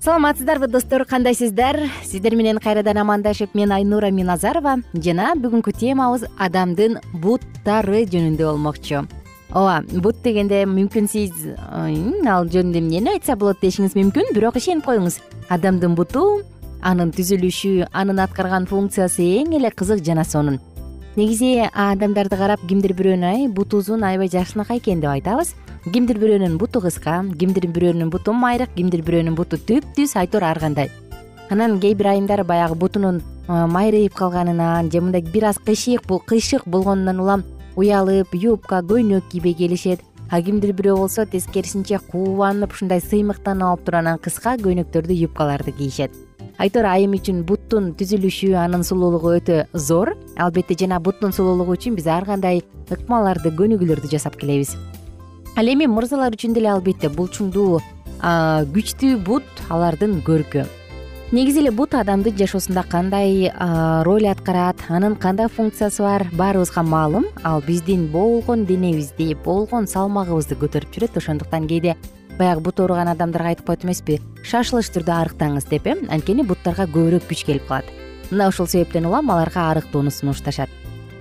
саламатсыздарбы достор кандайсыздар? Сиздер менен кайрадан амандашып мен айнура миназарова. Жана бүгүнкү темабыз адамдын буттары жөнүндө болмокчу. Ооба бут дегенде мүмкүн сиз ал жөнүндө эмнени айтса болот дешиңиз мүмкүн бирок ишенип коюңуз. Адамдын буту анын түзүлүшү анын аткарган функциясы эң эле кызык жана сонун. Негизи адамдарды карап кимдир бирөөнүн ай буту узун аябай жакшынакай экен деп айтабыз кимдир бирөөнүн буту кыска кимдир бирөөнүн буту майрак кимдир бирөөнүн буту түп түз айтор ар кандай. Анан кээ бир айымдар баягы бутунун майрайып калганынан же мындай бир аз кыйшык болгонунан улам уялып юбка көйнөк кийбей келишет. А кимдир бирөө болсо тескерисинче кубанып ушундай сыймыктанып алып туруп анан кыска көйнөктөрдү юбкаларды кийишет. Айтор айым үчүн буттун түзүлүшү анын сулуулугу өтө зор. Албетте жана буттун сулуулугу үчүн биз ар кандай ыкмаларды көнүгүүлөрдү жасап келебиз ал эми мырзалар үчүн деле албетте булчуңдуу күчтүү бут алардын көркү. Негизи эле бут адамдын жашоосунда кандай роль аткарат анын кандай функциясы бар баарыбызга маалым. Ал биздин боолгон денебизди боолгон салмагыбызды көтөрүп жүрөт. Ошондуктан кээде баягы буту ооруган адамдарга айтып коет эмеспи шашылыш түрдө арыктаңыз деп э. Анткени буттарга көбүрөөк күч келип калат. Мына ушул себептен улам аларга арыктоону сунушташат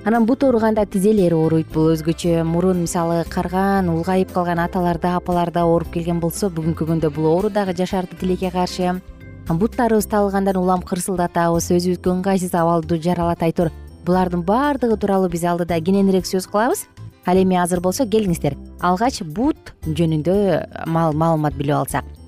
анан бут ооруганда тизелери ооруйт бул. Өзгөчө мурун мисалы карган улгайып калган аталарда апаларда ооруп келген болсо бүгүнкү күндө бул оору дагы жашарды тилекке каршы. Буттарыбыз табылгандан улам кырсылдатабыз. Өзүбүзгө ыңгайсыз абалды жаралат айтор булардын баардыгы тууралуу биз алдыда кененирээк сөз кылабыз. Ал эми азыр болсо келиңиздер. Алгач бут жөнүндө маалымат билип алсак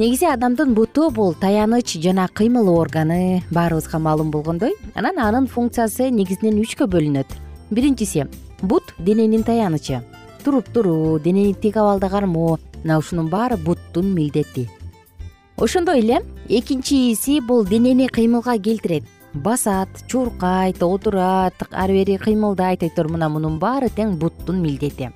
негизи адамдын буту бул таяныч жана кыймыл органы баарыбызга маалым болгондой анан анын функциясы негизинен үчкө бөлүнөт. Биринчиси бут дененин таянычы. Туруп туруу денени тик абалда кармоо мына ушунун баары буттун милдети. Ошондой эле экинчиси бул денени кыймылга келтирет. Басат чуркайт отурат ары бери кыймылдайт айтор мына мунун баары тең буттун милдети.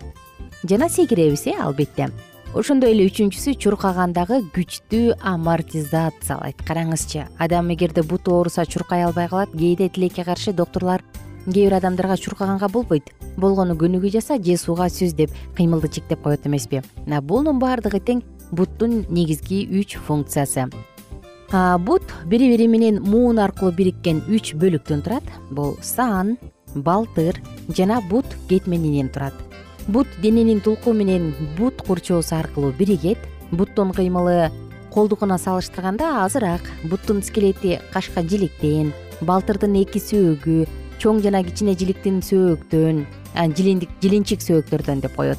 Жана секиребиз э албетте ошондой эле үчүнчүсү чуркагандагы күчтүү амортизациялайт караңызчы адам эгерде буту ооруса чуркай албай калат кээде тилекке каршы доктурлар кээ бир адамдарга чуркаганга болбойт. Болгону көнүгүү жаса же сууга сүз деп кыймылды чектеп коет эмеспи. Мына бунун баардыгы тең буттун негизги үч функциясы. Бут бири бири менен муун аркылуу бириккен үч бөлүктөн турат. Бул сан балтыр жана бут кетменинен турат бут дененин тулку менен бут курчоосу аркылуу биригет буттун кыймылы колдукуна салыштырганда азыраак буттун скелети кашка жиликтен балтырдын эки сөөгү чоң жана кичине жиликтин сөөктөн жилинчик сөөктөрдөн деп коет.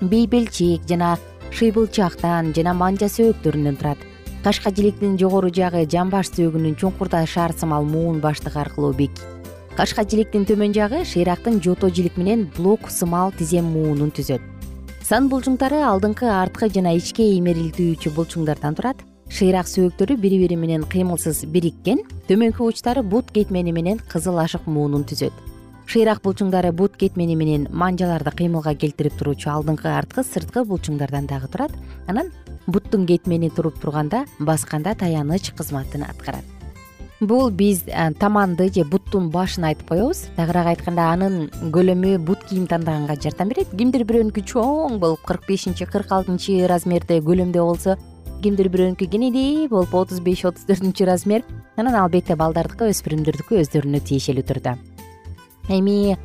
Бийбелчик жана шыйбылчактан жана манжа сөөктөрүнөн турат. Кашка жиликтин жогору жагы жамбаш сөөгүнүн чуңкурда шаар сымал муун баштыгы аркылуу бекийт кашка жиликтин төмөн жагы шыйрактын жото жилик менен блок сымал тизем муунун түзөт. Сан булчуңдары алдыңкы арткы жана ичке иймерилтүүчү булчуңдардан турат. Шыйрак сөөктөрү бири бири менен кыймылсыз бириккен төмөнкү учтары бут кетмени менен кызыл ашык муунун түзөт. Шыйрак булчуңдары бут кетмени менен манжаларды кыймылга келтирип туруучу алдыңкы арткы сырткы булчуңдардан дагы турат. Анан буттун кетмени туруп турганда басканда таяныч кызматын аткарат бул биз э, таманды же буттун башын айтып коебуз. Тагыраак айтканда анын көлөмү бут кийим тандаганга жардам берет. Кимдир бирөөнүкү чоң болуп кырк бешинчи кырк алтынчы размерде көлөмдө болсо кимдир бирөөнүкү кененей болуп отуз беш отуз төртүнчү размер. Анан албетте балдардыкы өспүрүмдөрдүкү өздөрүнө тиешелүү турда эми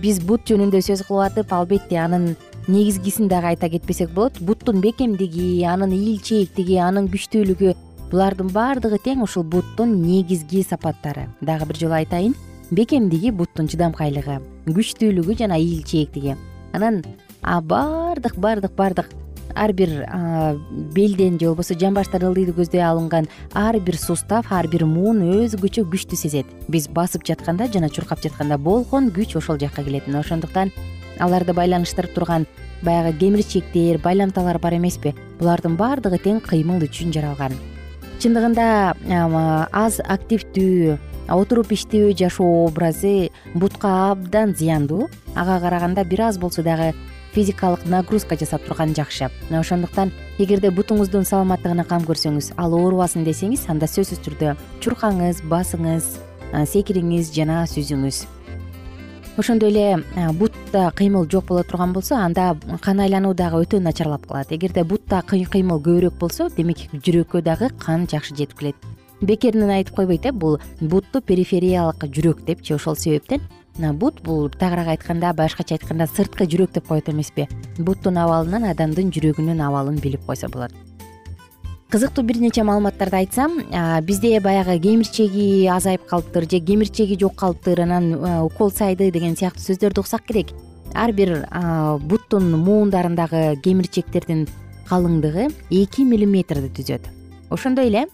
биз бут жөнүндө сөз кылып атып албетте анын негизгисин дагы айта кетпесек болот. Буттун бекемдиги анын ийилчээктиги анын күчтүүлүгү булардын баардыгы тең ушул буттун негизги сапаттары. Дагы бир жолу айтайын. Бекемдиги буттун чыдамкайлыгы күчтүүлүгү жана ийилчээктиги. Анан баардык баардык баардык ар бир белден же болбосо жамбаштын ылдыйды көздөй алынган ар бир сустав ар бир муун өзгөчө күчтү сезет. Биз басып жатканда жана чуркап жатканда болгон күч ошол жакка келет мына ошондуктан аларды байланыштырып турган баягы кемирчектер байламталар бар эмеспи. Булардын баардыгы тең кыймыл үчүн жаралган чындыгында аз активдүү отуруп иштебей жашоо образы бутка абдан зыяндуу. Ага караганда бир аз болсо дагы физикалык нагрузка жасап турган жакшы. Мына ошондуктан эгерде бутуңуздун саламаттыгына кам көрсөңүз ал оорубасын десеңиз анда сөзсүз түрдө чуркаңыз басыңыз секириңиз жана сүзүңүз ошондой эле бутта кыймыл жок боло турган болсо анда кан айлануу дагы өтө начарлап калат. Эгерде бутта кыймыл көбүрөөк болсо демек жүрөккө дагы кан жакшы жетип келет. Бекеринен айтып койбойт э бул бутту перифериялык жүрөк депчи ошол себептен бут бул тагыраак айтканда башкача айтканда сырткы жүрөк деп коет эмеспи. Буттун абалынан адамдын жүрөгүнүн абалын билип койсо болот кызыктуу бир нече маалыматтарды айтсам бизде баягы кемирчеги азайып калыптыр же кемирчеги жок калыптыр анан укол сайды деген сыяктуу сөздөрдү уксак керек. Ар бир буттун муундарындагы кемирчектердин калыңдыгы эки миллиметрди түзөт. Ошондой эле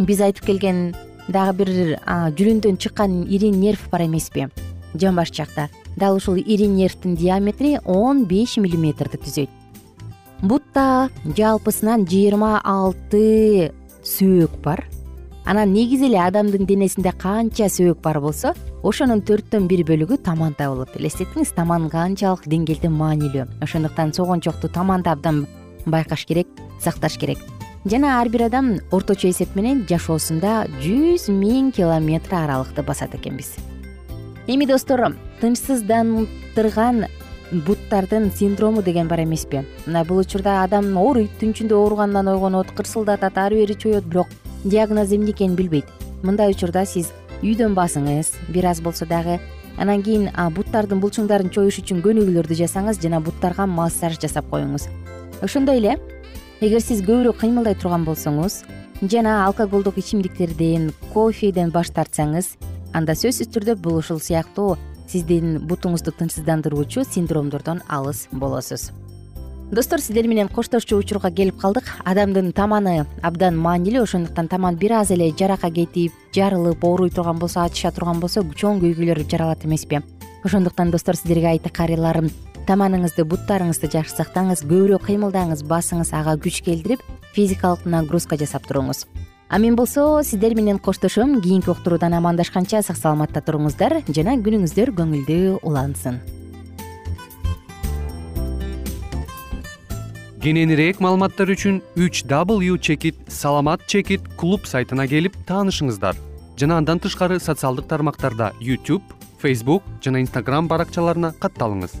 биз айтып келген дагы бир жүрөндөн чыккан ири нерв бар эмеспи жамбаш жакта дал ушул ири нервдин диаметри он беш миллиметрди түзөйт бутта жалпысынан жыйырма алты сөөк бар. Анан негизи эле адамдын денесинде канча сөөк бар болсо ошонун төрттөн бир бөлүгү таманда болот элестетиңиз таман канчалык деңгээлде маанилүү. Ошондуктан согончокту таманда абдан байкаш керек сакташ керек. Жана ар бир адам орточо эсеп менен жашоосунда жүз миң километр аралыкты басат экенбиз. Эми достор тынчсыздандырган буттардын синдрому деген бар эмеспи. Мына бул учурда адам ооруйт түн ичинде ооругандан ойгонот кырсылдатат ары бери чоет бирок диагнозу эмне экенин билбейт. Мындай учурда сиз үйдөн басыңыз бир аз болсо дагы анан кийин буттардын булчуңдарын чоюш үчүн көнүгүүлөрдү жасаңыз жана буттарга массаж жасап коюңуз. Ошондой эле эгер сиз көбүрөөк кыймылдай турган болсоңуз жана алкоголдук ичимдиктерден кофеден баш тартсаңыз анда сөзсүз түрдө бул ушул сыяктуу сиздин бутуңузду тынчсыздандыруучу синдромдордон алыс болосуз. Достор сиздер менен коштошчу учурга келип калдык. Адамдын таманы абдан маанилүү ошондуктан таман бир аз эле жарака кетип жарылып ооруй турган болсо ачыша турган болсо чоң көйгөйлөр жаралат эмеспи. Ошондуктан достор сиздерге айтыкарыларым таманыңызды буттарыңызды жакшы сактаңыз көбүрөөк кыймылдаңыз басыңыз ага күч келтирип физикалык нагрузка жасап туруңуз а мен болсо сиздер менен коштошом кийинки уктуруудан амандашканча сак саламатта туруңуздар. Жана күнүңүздөр көңүлдүү улансын. Кененирээк маалыматтар үчүн үч w чекит саламат чекит клуб сайтына келип таанышыңыздар. Жана андан тышкары социалдык тармактарда youtube facebook жана instagram баракчаларына катталыңыз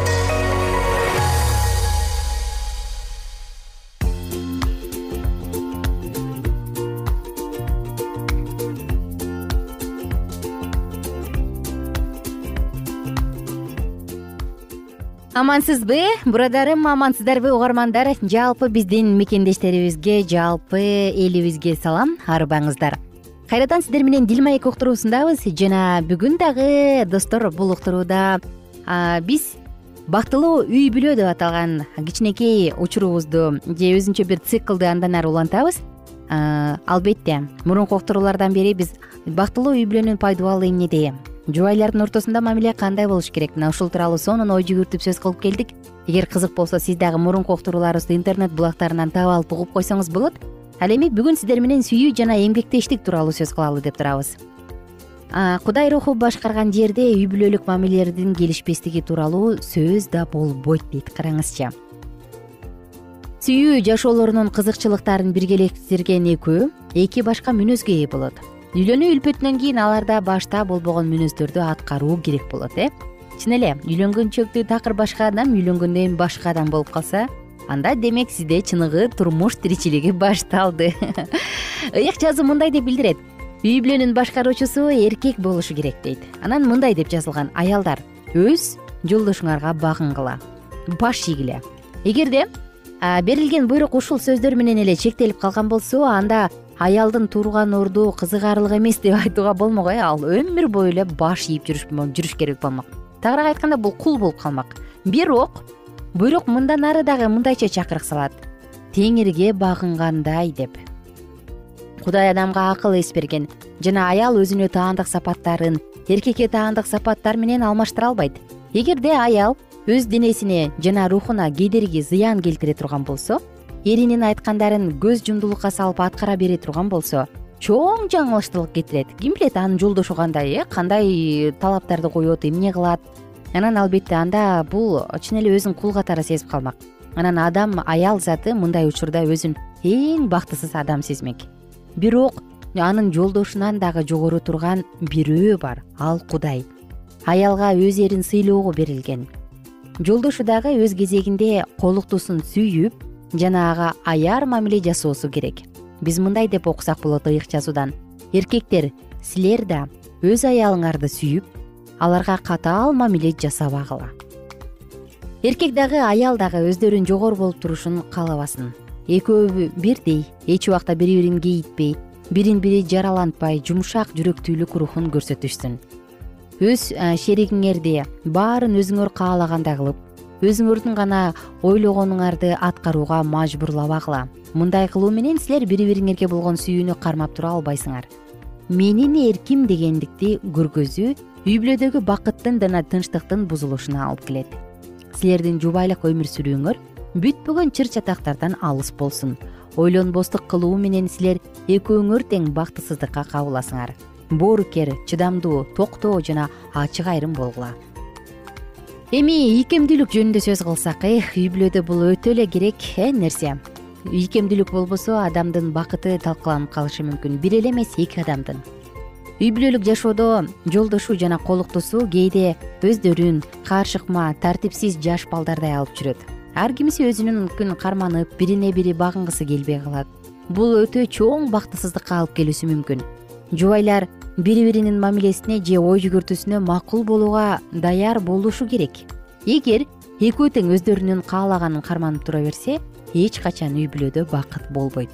амансызбы? Бурадарым амансыздарбы угармандар? Жалпы биздин мекендештерибизге жалпы элибизге салам арыбаңыздар. Кайрадан сиздер менен дил маек уктуруусундабыз. Жана бүгүн дагы достор бул уктурууда биз бактылуу үй бүлө деп аталган кичинекей учурубузду же өзүнчө бир циклды андан ары улантабыз албетте мурунку уктуруулардан бери биз бактылуу үй бүлөнүн пайдубалы эмнеде жубайлардын ортосунда мамиле кандай болуш керек? Мына ушул тууралуу сонун ой жүгүртүп сөз кылып келдик. Эгер кызык болсо сиз дагы мурунку уктурууларыбызды интернет булактарынан таап алып угуп койсоңуз болот. Ал эми бүгүн сиздер менен сүйүү жана эмгектештик тууралуу сөз кылалы деп турабыз. Кудай руху башкарган жерде үй бүлөлүк мамилелердин келишпестиги тууралуу сөз да болбойт дейт караңызчы сүйүү жашоолорунун кызыкчылыктарын биргелештирген экөө эки башка мүнөзгө ээ болот. Үйлөнүү үлпөтүнөн кийин аларда башта болбогон мүнөздөрдү аткаруу керек болот э? Чын эле үйлөнгөнчөктү такыр башка адам үйлөнгөндөн кийин башка адам болуп калса анда демек сизде чыныгы турмуш тиричилиги башталды. Ыйык жазуу мындай деп билдирет. Үй бүлөнүн башкаруучусу эркек болушу керек дейт. Анан мындай деп жазылган аялдар өз жолдошуңарга багынгыла баш ийгиле. Эгерде берилген буйрук ушул сөздөр менен эле чектелип калган болсо анда аялдын турган орду кызыгаарлык эмес деп айтууга болмок э ал өмүр бою эле баш ийип жүрүш керек болмок. Тагыраак айтканда бул кул болуп калмак. Бирок буйрук мындан ары дагы мындайча чакырык салат. Теңирге багынгандай деп. Кудай адамга акыл эс берген жана аял өзүнө таандык сапаттарын эркекке таандык сапаттар менен алмаштыра албайт. Эгерде аял өз денесине жана рухуна кедерги зыян келтире турган болсо эринин айткандарын көз жумдулукка салып аткара бере турган болсо чоң жаңылыштуулук кетирет. Ким билет анын жолдошу кандай э кандай талаптарды коет эмне кылат? Анан албетте анда бул чын эле өзүн кул катары сезип калмак. Анан адам аял заты мындай учурда өзүн эң бактысыз адам сезмек. Бирок анын жолдошунан дагы жогору турган бирөө бар ал кудай. Аялга өз эрин сыйлоого берилген жолдошу дагы өз кезегинде колуктуусун сүйүп жана ага аяр мамиле жасоосу керек. Биз мындай деп окусак болот ыйык жазуудан. Эркектер силер да өз аялыңарды сүйүп аларга катаал мамиле жасабагыла эркек дагы аял дагы өздөрүн жогору болуп турушун каалабасын. Экөө бирдей эч убакта бири бирин кейитпей бирин бири жаралантпай жумшак жүрөктүүлүк рухун көрсөтүшсүн өз шеригиңерди баарын өзүңөр каалагандай кылып өзүңөрдүн гана ойлогонуңарды аткарууга мажбурлабагыла мындай кылуу менен силер бири бириңерге болгон сүйүүнү кармап тура албайсыңар. Менин эрким дегендикти көргөзүү үй бүлөдөгү бакыттын жана тынчтыктын бузулушуна алып келет. Силердин жубайлык өмүр сүрүүңөр бүтпөгөн чыр чатактардан алыс болсун. Ойлонбостук кылуу менен силер экөөңөр тең бактысыздыкка кабыласыңар боорукер чыдамдуу токтоо жана ачык айрым болгула. Эми ийкемдүүлүк жөнүндө сөз кылсак эх үй бүлөдө бул өтө эле керек э нерсе. Ийкемдүүлүк болбосо адамдын бакыты талкаланып калышы мүмкүн. Бир эле эмес эки адамдын. Үй бүлөлүк жашоодо жолдошу жана колуктусу кээде өздөрүн кааршыкма тартипсиз жаш балдардай алып жүрөт. Ар кимиси өзүнүнкүн карманып бирине бири багынгысы келбей калат. Бул өтө чоң бактысыздыкка алып келүүсү мүмкүн. Жубайлар бири биринин мамилесине же ой жүгүртүүсүнө макул болууга даяр болушу керек. Эгер экөө тең өздөрүнүн каалаганын карманып тура берсе эч качан үй бүлөдө бакыт болбойт.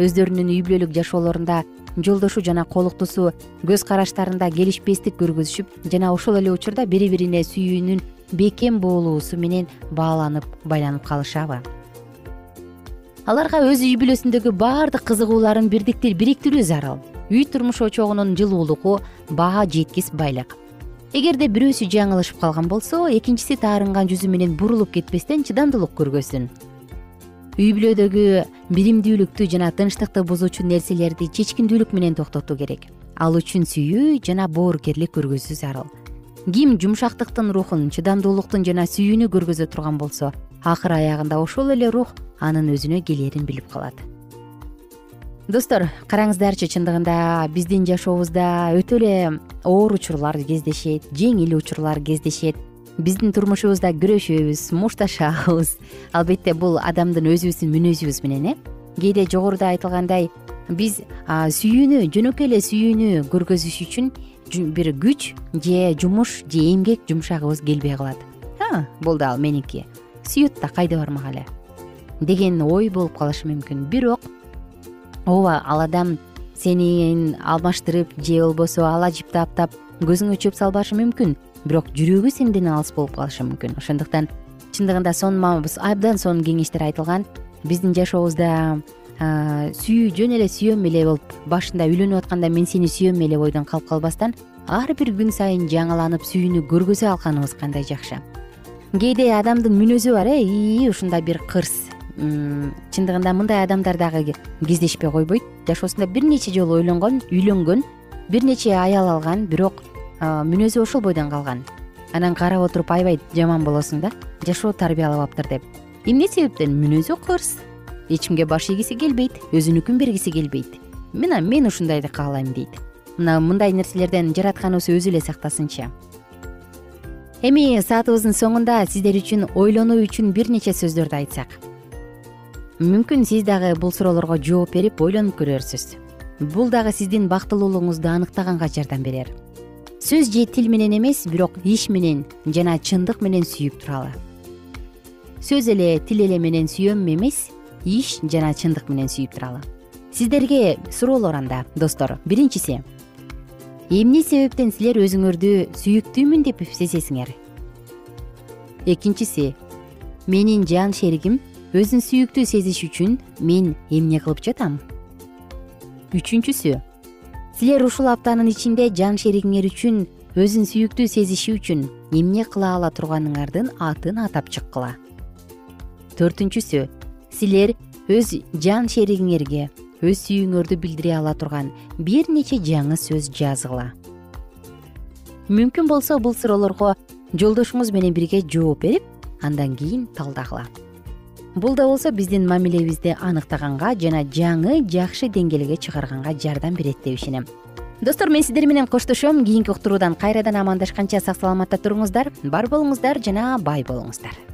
Өздөрүнүн үй бүлөлүк жашоолорунда жолдошу жана колуктусу көз караштарында келишпестик көргөзүшүп жана ошол эле учурда бири бирине сүйүүнүн бекем болуусу менен бааланып байланып калышабы аларга өз үй бүлөсүндөгү баардык кызыгууларын бириктирүү зарыл. Үй турмуш очогунун жылуулугу баа жеткис байлык. Эгерде бирөөсү жаңылышып калган болсо экинчиси таарынган жүзү менен бурулуп кетпестен чыдамдуулук көргөзсүн үй бүлөдөгү биримдүүлүктү жана тынчтыкты бузуучу нерселерди чечкиндүүлүк менен токтотуу керек. Ал үчүн сүйүү жана боорукерлик көргөзүү зарыл. Ким жумшактыктын рухун чыдамдуулуктун жана сүйүүнү көргөзө турган болсо акыр аягында ошол эле рух анын өзүнө келерин билип калат. Достор караңыздарчы чындыгында биздин жашообузда өтө эле оор учурлар кездешет жеңил учурлар кездешет. Биздин турмушубузда күрөшөбүз мушташабыз. Албетте бул адамдын өзүбүздүн мүнөзүбүз менен э? Кээде жогоруда айтылгандай биз сүйүүнү жөнөкөй эле сүйүүнү көргөзүш үчүн бир күч же жумуш же эмгек жумшагыбыз келбей калат. Болду ал меники сүйөт да кайда бармак эле? Деген ой болуп калышы мүмкүн. Бирок ооба ал адам сени алмаштырып же болбосо ала жип таптап көзүңө чөп салбашы мүмкүн. Бирок жүрөгү сенден алыс болуп калышы мүмкүн. Ошондуктан чындыгында сонун абдан сонун кеңештер айтылган. Биздин жашообузда сүйүү жөн эле сүйөм эле болуп башында үйлөнүп атканда мен сени сүйөм эле бойдон калып калбастан ар бир күн сайын жаңыланып сүйүүнү көргөзө алганыбыз кандай жакшы кээде адамдын мүнөзү бар э ии ушундай бир кырс. Чындыгында мындай адамдар дагы кездешпей койбойт. Жашоосунда бир нече жолу ойлонгон үйлөнгөн бир нече аял алган бирок мүнөзү ошол бойдон калган. Анан карап отуруп аябай жаман болосуң да жашоо тарбиялабаптыр деп. Эмне себептен? Мүнөзү кырс. Эч кимге баш ийгиси келбейт өзүнүкүн бергиси келбейт. Мына мен ушундайды каалайм дейт. Мына мындай нерселерден жаратканыбыз өзү эле сактасынчы эми саатыбыздын соңунда сиздер үчүн ойлонуу үчүн бир нече сөздөрдү айтсак. Мүмкүн сиз дагы бул суроолорго жооп берип ойлонуп көрөрсүз. Бул дагы сиздин бактылуулугуңузду аныктаганга жардам берер. Сөз же тил менен эмес бирок иш менен жана чындык менен сүйүп туралы сөз эле тил эле менен сүйөм эмес иш жана чындык менен сүйүп туралы сиздерге суроолор анда достор. Биринчиси эмне себептен силер өзүңөрдү сүйүктүүмүн деп сезесиңер экинчиси менин жан шеригим өзүн сүйүктүү сезиш үчүн мен эмне кылып жатам? Үчүнчүсү силер ушул аптанын ичинде жан шеригиңер үчүн өзүн сүйүктүү сезиши үчүн эмне кыла ала турганыңардын атын атап чыккыла. Төртүнчүсү силер өз жан шеригиңерге өз сүйүүңөрдү билдире ала турган бир нече жаңы сөз жазгыла мүмкүн болсо бул суроолорго жолдошуңуз менен бирге жооп берип андан кийин талдагыла. Бул да болсо биздин мамилебизди аныктаганга жана жаңы жакшы деңгээлге чыгарганга жардам берет деп ишенем. Достор мен сиздер менен коштошом. Кийинки уктуруудан кайрадан амандашканча сак саламатта туруңуздар. Бар болуңуздар жана бай болуңуздар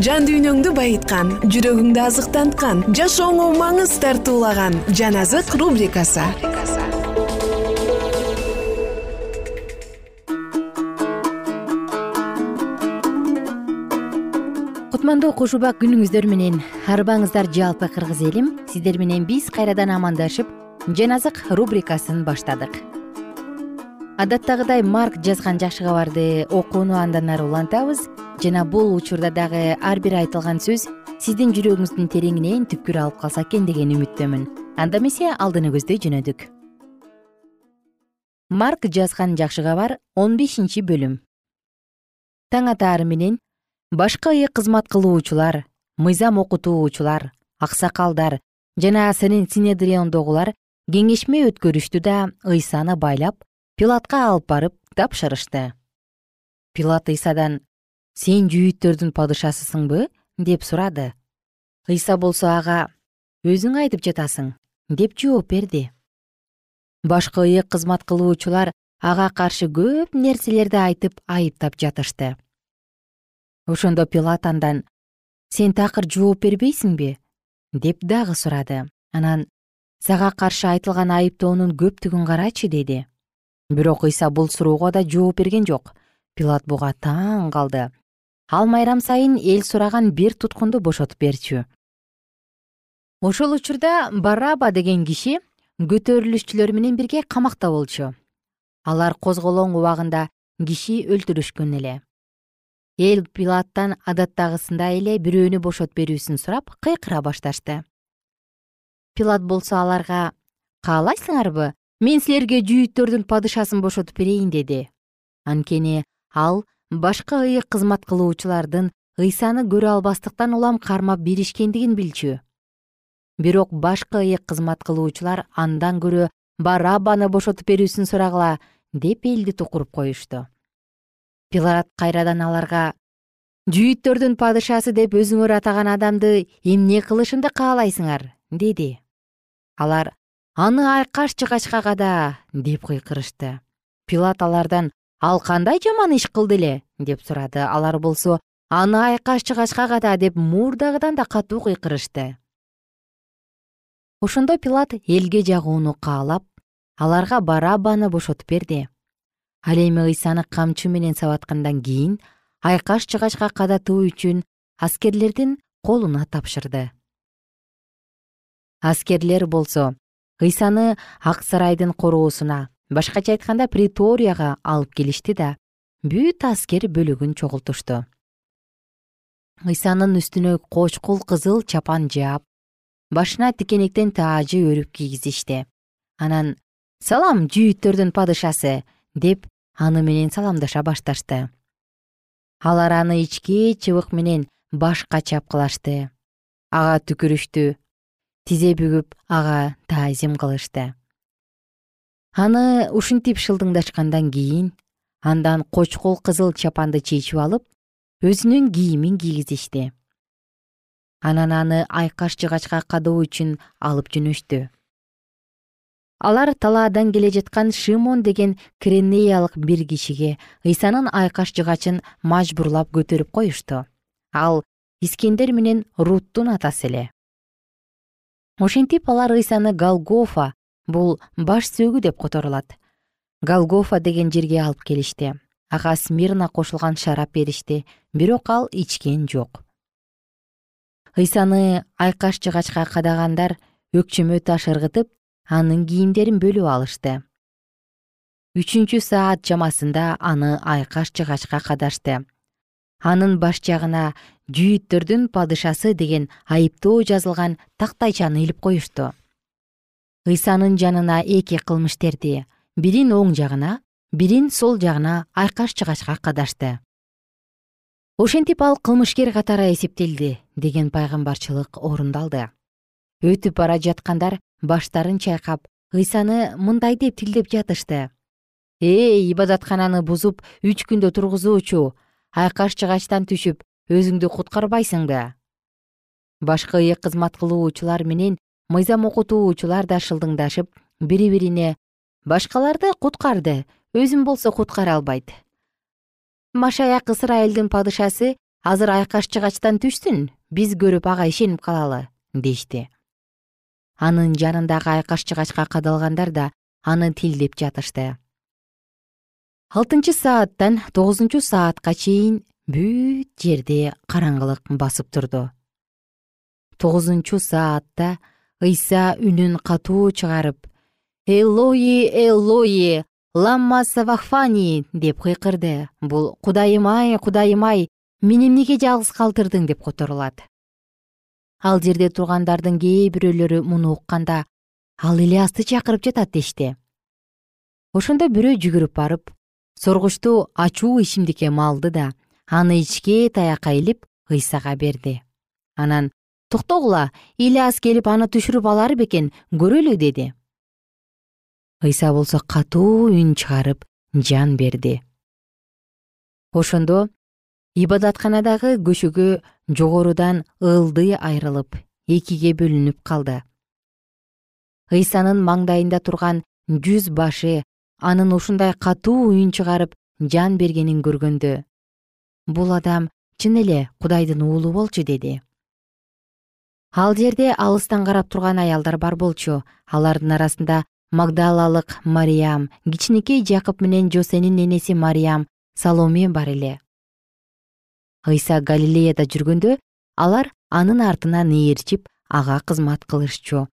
жан дүйнөңдү байыткан жүрөгүңдү азыктанткан жашооңо маңыз тартуулаган жан азык рубрикасы. Кутмандуу куш убак күнүңүздөр менен арбаңыздар жалпы кыргыз элим. Сиздер менен биз кайрадан амандашып жан азык рубрикасын баштадык адаттагыдай марк жазган жакшы кабарды окууну андан ары улантабыз жана бул учурда дагы ар бир айтылган сөз сиздин жүрөгүңүздүн тереңинен түпкүр алып калса экен деген үмүттөмүн. Анда эмесе алдыны көздөй жөнөдүк. Марк жазган жакшы кабар он бешинчи бөлүм. Таң атаары менен башкы ыйык кызмат кылуучулар мыйзам окутуучулар аксакалдар жана синедриондогулар кеңешме өткөрүштү да ыйсаны байлап пилатка алып барып тапшырышты. Пилат ыйсадан сен жүйүттөрдүн падышасысыңбы? деп сурады. Ыйса болсо ага өзүң айтып жатасың деп жооп берди. Башкы ыйык кызмат кылуучулар ага каршы көп нерселерди айтып айыптап жатышты. Ошондо пилат андан сен такыр жооп бербейсиңби? деп дагы сурады. Анан сага каршы айтылган айыптоонун көптүгүн карачы деди бирок ыйса бул суроого да жооп берген жок. Пилат буга таң калды. Ал майрам сайын эл сураган бир туткунду бошотуп берчү. Ошол учурда бараба деген киши көтөрүлүшчүлөр менен бирге камакта болчу. Алар козголоң убагында киши өлтүрүшкөн эле. Эл пилаттан адаттагысындай эле бирөөнү бошотуп берүүсүн сурап кыйкыра башташты. Пилат болсо аларга каалайсыңарбы мен силерге жүйүттөрдүн падышасын бошотуп берейин деди. Анткени ал башкы ыйык кызмат кылуучулардын ыйсаны көрө албастыктан улам кармап беришкендигин билчү. Бирок башкы ыйык кызмат кылуучулар андан көрө барабаны бошотуп берүүсүн сурагыла деп элди тукуруп коюшту. Пилат кайрадан аларга жүйүттөрдүн падышасы деп өзүңөр атаган адамды эмне кылышымды каалайсыңар деди. Алар аны айкаш жыгачка када деп кыйкырышты. Пилат алардан ал кандай жаман иш кылды эле? деп сурады. Алар болсо аны айкаш жыгачка када деп мурдагыдан да катуу кыйкырышты. Ошондо пилат элге жагууну каалап аларга барабаны бошотуп берди. Ал эми ыйсаны камчы менен сабаткандан кийин айкаш жыгачка кадатуу үчүн аскерлердин колуна тапшырды. Аскерлер болсо ыйсаны ак сарайдын короосуна башкача айтканда приторияга алып келишти да бүт аскер бөлүгүн чогултушту. Ыйсанын үстүнө кочкул кызыл чапан жаап башына тикенектен таажы өрүп кийгизишти анан салам жүйүттөрдүн падышасы! деп аны менен саламдаша башташты. Алар аны ички чыбык менен башка чапкылашты. Ага түкүрүштү тизе бүгүп ага таазим кылышты. Аны ушинтип шылдыңдашкандан кийин андан кочкул кызыл чапанды чечип алып өзүнүн кийимин кийгизишти. Анан аны айкаш жыгачка кадоо үчүн алып жөнөштү. Алар талаадан келе жаткан шимон деген кренеялык бир кишиге ыйсанын айкаш жыгачын мажбурлап көтөрүп коюшту. Ал искендер менен руттун атасы эле ошентип алар ыйсаны галгофа бул баш сөөгү деп которулат. Галгофа деген жерге алып келишти. Ага смирна кошулган шарап беришти. Бирок ал ичкен жок. Ыйсаны айкаш жыгачка кадагандар өкчөмө таш ыргытып анын кийимдерин бөлүп алышты. Үчүнчү саат чамасында аны айкаш жыгачка кадашты. Анын баш жагына жүйүттөрдүн падышасы деген айыптоо жазылган тактайчаны илип коюшту. Ыйсанын жанына эки кылмыштерди бирин оң жагына бирин сол жагына айкаш жыгачка кадашты. Ошентип ал кылмышкер катары эсептелди деген пайгамбарчылык орундалды. Өтүп бара жаткандар баштарын чайкап ыйсаны мындай деп тилдеп жатышты. Эй ибадаткананы бузуп үч күндө тургузуучу айкаш жыгачтан түшүп өзүңдү куткарбайсыңбы? Башкы ыйык кызмат кылуучулар менен мыйзам окутуучулар да шылдыңдашып бири бирине башкаларды куткарды өзүн болсо куткара албайт машаяк ысрайылдын падышасы азыр айкаш жыгачтан түшсүн биз көрүп ага ишенип калалы дешти. Анын жанындагы айкаш жыгачка кадалгандар да аны тилдеп жатышты. Алтынчы сааттан тогузунчу саатка чейин бүт жерди караңгылык басып турду. Тогузунчу саатта ыйса үнүн катуу чыгарып эллои эллои ламма савахфани деп кыйкырды. Бул кудайым ай кудайым ай мени эмнеге жалгыз калтырдың? деп которулат. Ал жерде тургандардын кээ бирөөлөрү муну укканда ал ильясты чакырып жатат дешти. Ошондо бирөө жүгүрүп барып соргучту ачуу ичимдикке малды да аны ичке таякка илип ыйсага берди. Анан токтогула ильяс келип аны түшүрүп алар бекен көрөлү деди. Ыйса болсо катуу үн чыгарып жан берди. Ошондо ибадатканадагы көшөгө жогорудан ылдый айрылып экиге бөлүнүп калды. Ыйсанын маңдайында турган жүз башы анын ушундай катуу үн чыгарып жан бергенин көргөндө бул адам чын эле кудайдын уулу болчу деди. Ал жерде алыстан карап турган аялдар бар болчу. Алардын арасында магдалалык мариям кичинекей жакып менен жосенин энеси мариям саломе бар эле. Ыйса галилеяда жүргөндө алар анын артынан ээрчип ага кызмат кылышчу.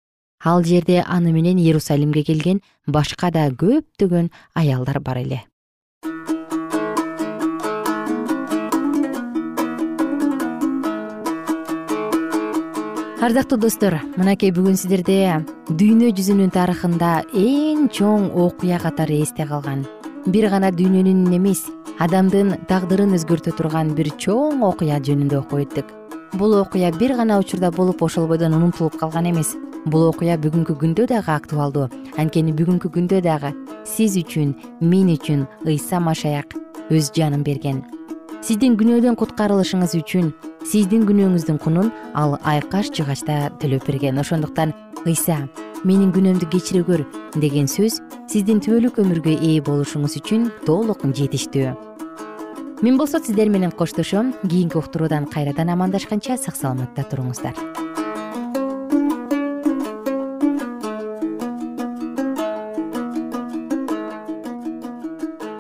Ал жерде аны менен иерусалимге келген башка да көптөгөн аялдар бар эле ардактуу достор мынакей бүгүн сиздерде дүйнө жүзүнүн тарыхында эң чоң окуя катары эсте калган. Бир гана дүйнөнүн эмес адамдын тагдырын өзгөртө турган бир чоң окуя жөнүндө окуп өттүк. Бул окуя бир гана учурда болуп ошол бойдон унутулуп калган эмес. Бул окуя бүгүнкү күндө дагы актуалдуу. Анткени бүгүнкү күндө дагы сиз үчүн мен үчүн ыйса машаяк өз жанын берген сиздин күнөөдөн куткарылышыңыз үчүн сиздин күнөөңүздүн кунун ал айкаш жыгачта төлөп берген. Ошондуктан ыйса менин күнөөмдү кечире көр деген сөз сиздин түбөлүк өмүргө ээ болушуңуз үчүн толук жетиштүү. Мен болсо сиздер менен коштошом кийинки уктуруудан кайрадан амандашканча сак саламатта туруңуздар